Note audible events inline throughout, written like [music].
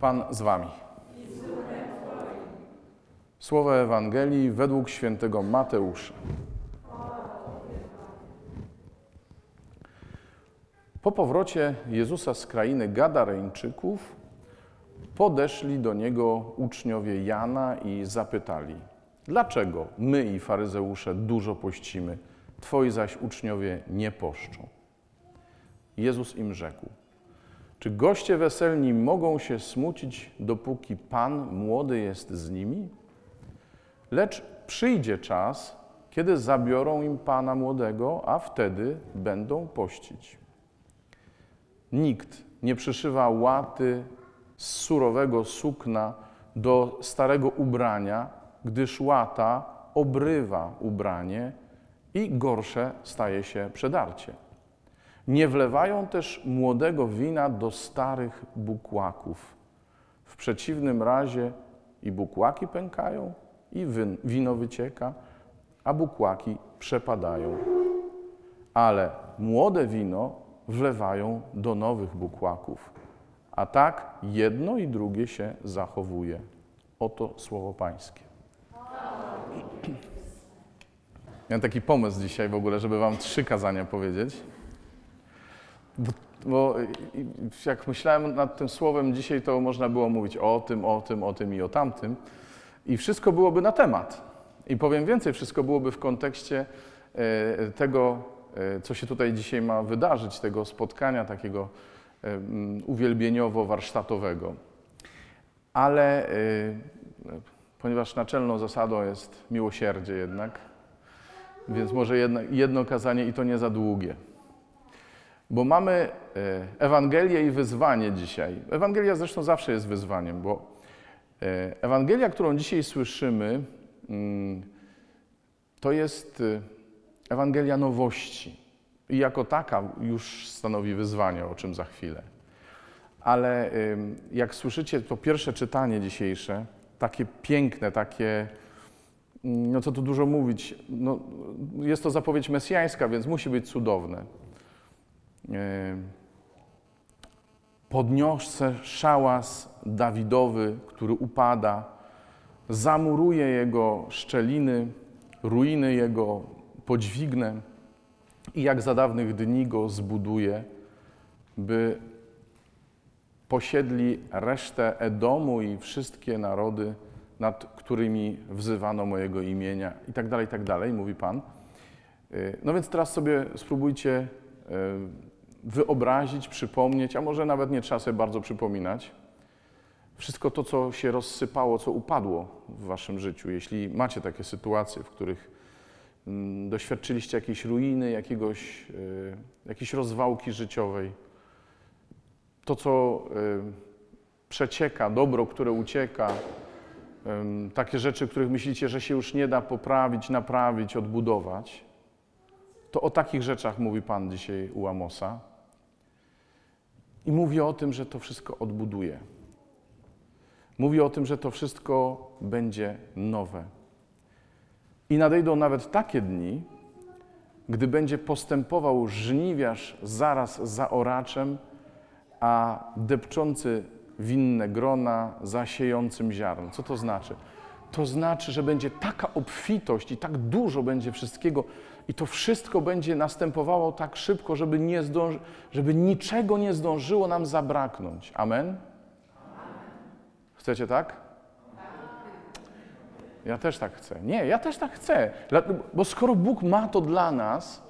Pan z wami. Słowo Ewangelii według świętego Mateusza. Po powrocie Jezusa z krainy Gadareńczyków podeszli do niego uczniowie Jana i zapytali: Dlaczego my i faryzeusze dużo pościmy, twoi zaś uczniowie nie poszczą? Jezus im rzekł: Czy goście weselni mogą się smucić, dopóki Pan młody jest z nimi? Lecz przyjdzie czas, kiedy zabiorą im Pana młodego, a wtedy będą pościć. Nikt nie przyszywa łaty z surowego sukna do starego ubrania, gdyż łata obrywa ubranie i gorsze staje się przedarcie. Nie wlewają też młodego wina do starych bukłaków. W przeciwnym razie i bukłaki pękają, i win- wino wycieka, a bukłaki przepadają. Ale młode wino wlewają do nowych bukłaków. A tak jedno i drugie się zachowuje. Oto słowo Pańskie. [clears throat] Miałem taki pomysł dzisiaj w ogóle, żeby Wam trzy kazania powiedzieć. Bo, bo jak myślałem nad tym słowem dzisiaj, to można było mówić o tym, o tym, o tym i o tamtym. I wszystko byłoby na temat. I powiem więcej, wszystko byłoby w kontekście e, tego, e, co się tutaj dzisiaj ma wydarzyć, tego spotkania takiego e, uwielbieniowo-warsztatowego. Ale ponieważ naczelną zasadą jest miłosierdzie jednak, więc może jedno, jedno kazanie i to nie za długie. Bo mamy e, Ewangelię i wyzwanie dzisiaj. Ewangelia zresztą zawsze jest wyzwaniem, bo e, Ewangelia, którą dzisiaj słyszymy, mm, to jest e, Ewangelia nowości. I jako taka już stanowi wyzwanie, o czym za chwilę. Ale jak słyszycie to pierwsze czytanie dzisiejsze, takie piękne, takie, mm, no co tu dużo mówić, no, jest to zapowiedź mesjańska, więc musi być cudowne. Podniosę szałas Dawidowy, który upada, zamuruje jego szczeliny, ruiny jego podźwignę i jak za dawnych dni go zbuduje, by posiedli resztę Edomu i wszystkie narody, nad którymi wzywano mojego imienia i tak dalej, i tak dalej, mówi Pan. No więc teraz sobie spróbujcie wyobrazić, przypomnieć, a może nawet nie trzeba sobie bardzo przypominać, wszystko to, co się rozsypało, co upadło w waszym życiu, jeśli macie takie sytuacje, w których mm, doświadczyliście jakiejś ruiny, jakiegoś, y, jakiejś rozwałki życiowej, to, co y, przecieka, dobro, które ucieka, ym, takie rzeczy, których myślicie, że się już nie da poprawić, naprawić, odbudować, to o takich rzeczach mówi Pan dzisiaj u Amosa. I mówi o tym, że to wszystko odbuduje. Mówi o tym, że to wszystko będzie nowe. I nadejdą nawet takie dni, gdy będzie postępował żniwiarz zaraz za oraczem, a depczący winne grona za siejącym ziarn. Co to znaczy? To znaczy, że będzie taka obfitość i tak dużo będzie wszystkiego, i to wszystko będzie następowało tak szybko, żeby, nie zdąży, żeby niczego nie zdążyło nam zabraknąć. Amen? Chcecie tak? Ja też tak chcę. Nie, ja też tak chcę. Bo skoro Bóg ma to dla nas,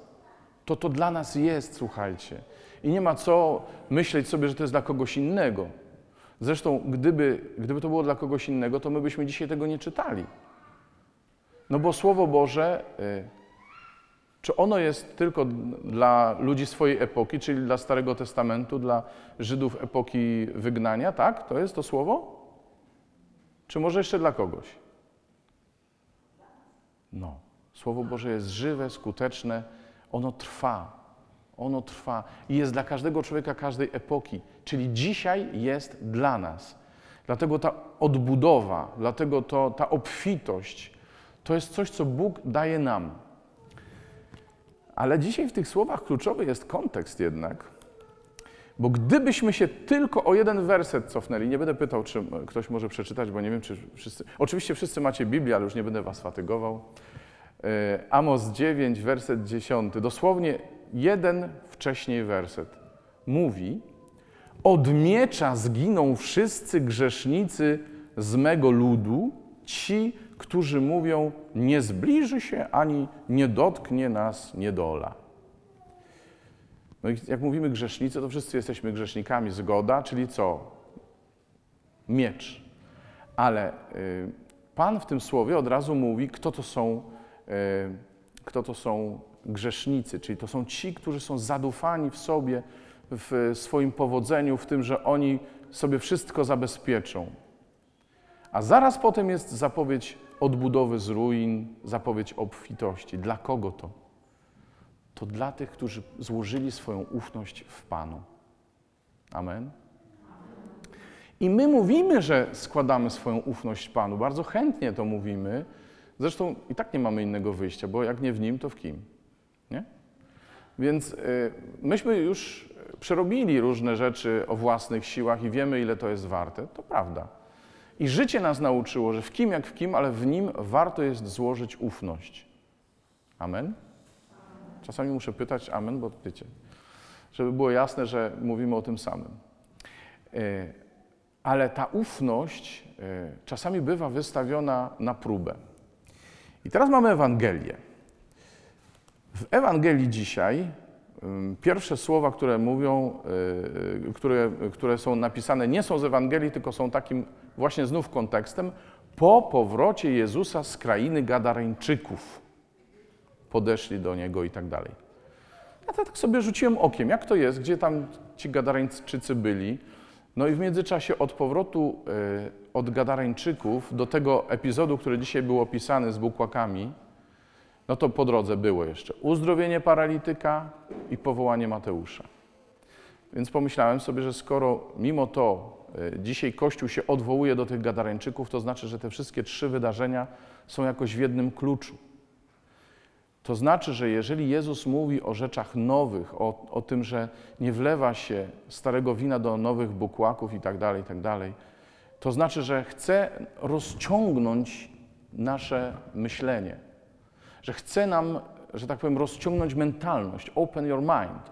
to to dla nas jest, słuchajcie. I nie ma co myśleć sobie, że to jest dla kogoś innego. Zresztą, gdyby, gdyby to było dla kogoś innego, to my byśmy dzisiaj tego nie czytali. No bo Słowo Boże, y, czy ono jest tylko dla ludzi swojej epoki, czyli dla Starego Testamentu, dla Żydów epoki wygnania, tak? To jest to Słowo? Czy może jeszcze dla kogoś? No. Słowo Boże jest żywe, skuteczne, ono trwa. Ono trwa i jest dla każdego człowieka każdej epoki, czyli dzisiaj jest dla nas. Dlatego ta odbudowa, dlatego to, ta obfitość to jest coś, co Bóg daje nam. Ale dzisiaj w tych słowach kluczowy jest kontekst jednak, Bo gdybyśmy się tylko o jeden werset cofnęli, nie będę pytał, czy ktoś może przeczytać, bo nie wiem, czy wszyscy. Oczywiście wszyscy macie Biblię, ale już nie będę was fatygował. E, Amos 9, werset 10, dosłownie jeden wcześniej werset mówi: Od miecza zginą wszyscy grzesznicy z mego ludu, ci, którzy mówią: Nie zbliży się ani nie dotknie nas niedola. No i jak mówimy grzesznicy, to wszyscy jesteśmy grzesznikami, zgoda, czyli co? Miecz. Ale y, Pan w tym słowie od razu mówi, kto to są, y, kto to są grzesznicy, czyli to są ci, którzy są zadufani w sobie, w swoim powodzeniu, w tym, że oni sobie wszystko zabezpieczą. A zaraz potem jest zapowiedź odbudowy z ruin, zapowiedź obfitości. Dla kogo to? To dla tych, którzy złożyli swoją ufność w Panu. Amen. I my mówimy, że składamy swoją ufność Panu. Bardzo chętnie to mówimy. Zresztą i tak nie mamy innego wyjścia, bo jak nie w Nim, to w kim? Nie? Więc y, myśmy już przerobili różne rzeczy o własnych siłach i wiemy, ile to jest warte. To prawda. I życie nas nauczyło, że w kim jak w kim, ale w nim warto jest złożyć ufność. Amen? Czasami muszę pytać amen, bo wiecie, żeby było jasne, że mówimy o tym samym. E, ale ta ufność e, czasami bywa wystawiona na próbę. I teraz mamy Ewangelię. W Ewangelii dzisiaj pierwsze słowa, które mówią, e, które, które są napisane, nie są z Ewangelii, tylko są takim właśnie znów kontekstem, po powrocie Jezusa z krainy Gadareńczyków. Podeszli do Niego i tak dalej. Ja tak sobie rzuciłem okiem, jak to jest, gdzie tam ci Gadareńczycy byli. No i w międzyczasie od powrotu y, od Gadareńczyków do tego epizodu, który dzisiaj był opisany z bukłakami, no to po drodze było jeszcze uzdrowienie paralityka i powołanie Mateusza. Więc pomyślałem sobie, że skoro mimo to dzisiaj Kościół się odwołuje do tych Gadareńczyków, to znaczy, że te wszystkie trzy wydarzenia są jakoś w jednym kluczu. To znaczy, że jeżeli Jezus mówi o rzeczach nowych, o, o tym, że nie wlewa się starego wina do nowych bukłaków i tak dalej, i tak dalej, to znaczy, że chce rozciągnąć nasze myślenie, że chce nam, że tak powiem, rozciągnąć mentalność, open your mind,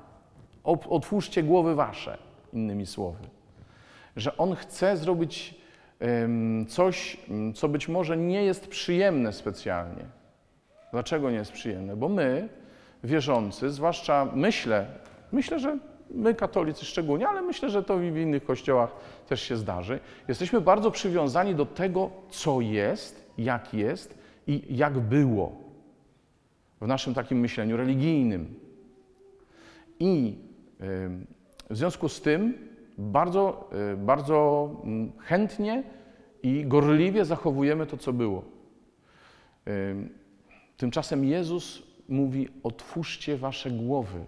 otwórzcie głowy wasze, innymi słowy że On chce zrobić coś, co być może nie jest przyjemne specjalnie. Dlaczego nie jest przyjemne? Bo my, wierzący, zwłaszcza myślę, myślę, że my katolicy szczególnie, ale myślę, że to w innych kościołach też się zdarzy, jesteśmy bardzo przywiązani do tego, co jest, jak jest i jak było w naszym takim myśleniu religijnym. I w związku z tym bardzo, y, bardzo mm, chętnie i gorliwie zachowujemy to, co było. Tymczasem Jezus mówi: Otwórzcie wasze głowy.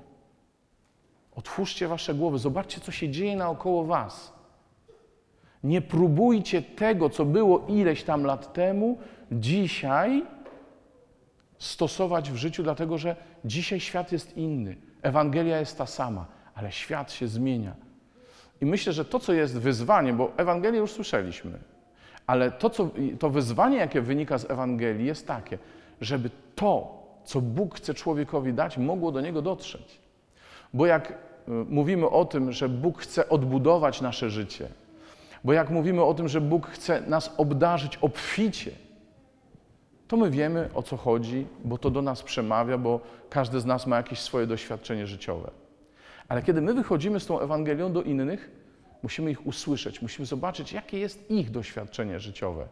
Otwórzcie wasze głowy, zobaczcie, co się dzieje naokoło was. Nie próbujcie tego, co było ileś tam lat temu, dzisiaj stosować w życiu, dlatego że dzisiaj świat jest inny. Ewangelia jest ta sama, ale świat się zmienia. I myślę, że to, co jest wyzwaniem, bo Ewangelię już słyszeliśmy, ale to, co, to wyzwanie, jakie wynika z Ewangelii, jest takie, żeby to, co Bóg chce człowiekowi dać, mogło do niego dotrzeć. Bo jak y, mówimy o tym, że Bóg chce odbudować nasze życie, bo jak mówimy o tym, że Bóg chce nas obdarzyć obficie, to my wiemy o co chodzi, bo to do nas przemawia, bo każdy z nas ma jakieś swoje doświadczenie życiowe. Ale kiedy my wychodzimy z tą Ewangelią do innych, musimy ich usłyszeć, musimy zobaczyć, jakie jest ich doświadczenie życiowe.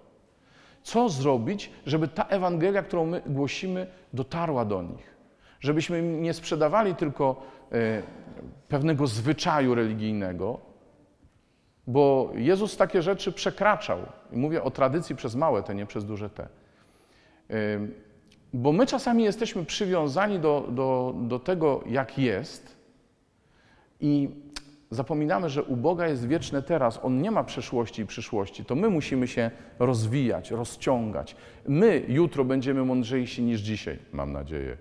Co zrobić, żeby ta Ewangelia, którą my głosimy, dotarła do nich? Żebyśmy nie sprzedawali tylko e, pewnego zwyczaju religijnego, bo Jezus takie rzeczy przekraczał. I mówię o tradycji przez małe te, nie przez duże te. E, bo my czasami jesteśmy przywiązani do, do, do tego, jak jest, i zapominamy, że u Boga jest wieczne teraz. On nie ma przeszłości i przyszłości. To my musimy się rozwijać, rozciągać. My jutro będziemy mądrzejsi niż dzisiaj, mam nadzieję.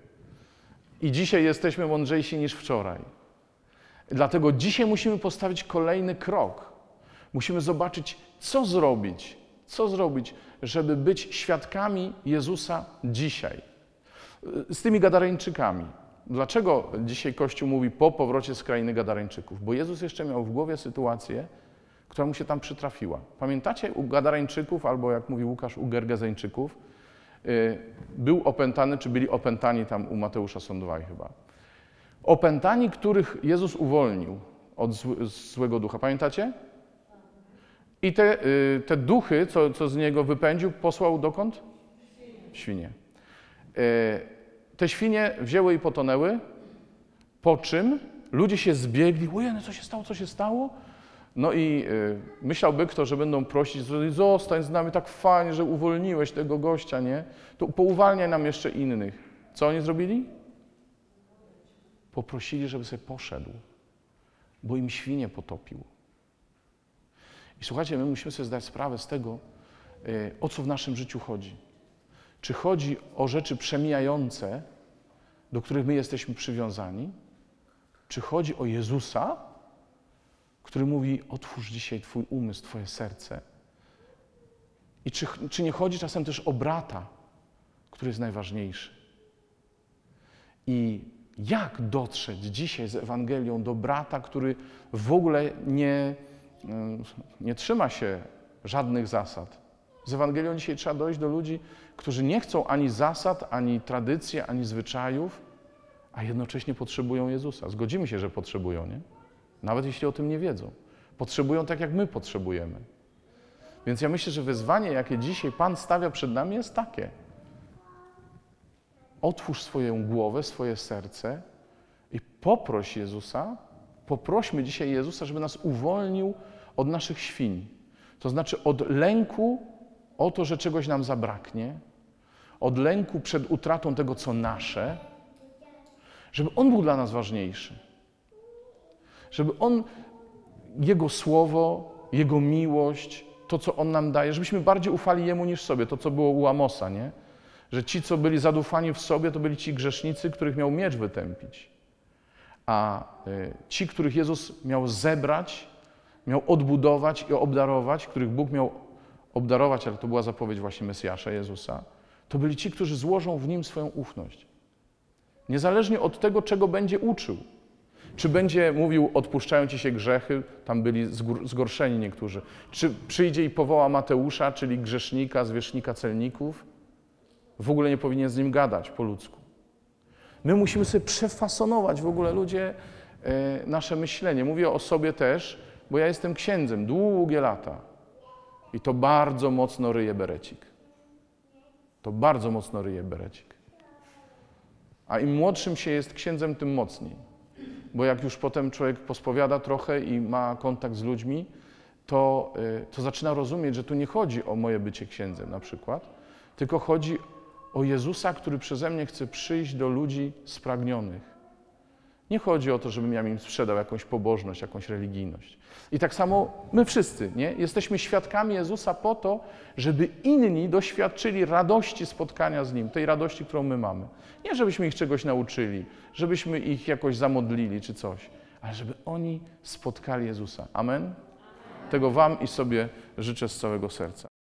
I dzisiaj jesteśmy mądrzejsi niż wczoraj. Dlatego dzisiaj musimy postawić kolejny krok. Musimy zobaczyć, co zrobić, co zrobić, żeby być świadkami Jezusa dzisiaj. Z tymi Gadareńczykami. Dlaczego dzisiaj Kościół mówi po powrocie z krainy Gadareńczyków? Bo Jezus jeszcze miał w głowie sytuację, która mu się tam przytrafiła. Pamiętacie u Gadareńczyków, albo jak mówi Łukasz, u Gergezeńczyków, y, był opętany, czy byli opętani tam u Mateusza Sądowaj chyba. Opętani, których Jezus uwolnił od zł- złego ducha. Pamiętacie? I te, y, te duchy, co, co z niego wypędził, posłał dokąd? Świnie. Y, Te świnie wzięły i potonęły, po czym ludzie się zbiegli. Ojej, no co się stało, co się stało? No i y, myślałby kto, że będą prosić, zostań z nami, tak fajnie, że uwolniłeś tego gościa, nie? To pouwalniaj nam jeszcze innych. Co oni zrobili? Poprosili, żeby sobie poszedł, bo im świnie potopił. I słuchajcie, my musimy sobie zdać sprawę z tego, y, o co w naszym życiu chodzi. Czy chodzi o rzeczy przemijające, do których my jesteśmy przywiązani? Czy chodzi o Jezusa, który mówi: Otwórz dzisiaj Twój umysł, Twoje serce? I czy, czy nie chodzi czasem też o brata, który jest najważniejszy? I jak dotrzeć dzisiaj z Ewangelią do brata, który w ogóle nie, mm, nie trzyma się żadnych zasad? Z Ewangelią dzisiaj trzeba dojść do ludzi, którzy nie chcą ani zasad, ani tradycji, ani zwyczajów, a jednocześnie potrzebują Jezusa. Zgodzimy się, że potrzebują, nie? Nawet jeśli o tym nie wiedzą. Potrzebują tak, jak my potrzebujemy. Więc ja myślę, że wyzwanie, jakie dzisiaj Pan stawia przed nami, jest takie. Otwórz swoją głowę, swoje serce i poproś Jezusa, poprośmy dzisiaj Jezusa, żeby nas uwolnił od naszych świń. To znaczy od lęku o to, że czegoś nam zabraknie, od lęku przed utratą tego, co nasze, żeby On był dla nas ważniejszy. Żeby On, Jego słowo, Jego miłość, to, co On nam daje, żebyśmy bardziej ufali Jemu niż sobie. To, co było u Amosa, nie? Że ci, co byli zadufani w sobie, to byli ci grzesznicy, których miał miecz wytępić. A y, ci, których Jezus miał zebrać, miał odbudować i obdarować, których Bóg miał obdarować, ale to była zapowiedź właśnie Mesjasza, Jezusa, to byli ci, którzy złożą w Nim swoją ufność. Niezależnie od tego, czego będzie uczył. Czy będzie mówił, odpuszczają ci się grzechy, tam byli zgorszeni niektórzy. Czy przyjdzie i powoła Mateusza, czyli grzesznika, zwierzchnika celników? W ogóle nie powinien z nim gadać po ludzku. My musimy sobie przefasonować w ogóle ludzie e, nasze myślenie. Mówię o sobie też, bo ja jestem księdzem długie lata. I to bardzo mocno ryje berecik. To bardzo mocno ryje berecik. A im młodszym się jest księdzem, tym mocniej. Bo jak już potem człowiek pospowiada trochę i ma kontakt z ludźmi, to, y, to zaczyna rozumieć, że tu nie chodzi o moje bycie księdzem na przykład, tylko chodzi o Jezusa, który przeze mnie chce przyjść do ludzi spragnionych. Nie chodzi o to, żebym ja im sprzedał jakąś pobożność, jakąś religijność. I tak samo my wszyscy, nie? Jesteśmy świadkami Jezusa po to, żeby inni doświadczyli radości spotkania z Nim, tej radości, którą my mamy. Nie żebyśmy ich czegoś nauczyli, żebyśmy ich jakoś zamodlili czy coś, ale żeby oni spotkali Jezusa. Amen? Tego Wam i sobie życzę z całego serca.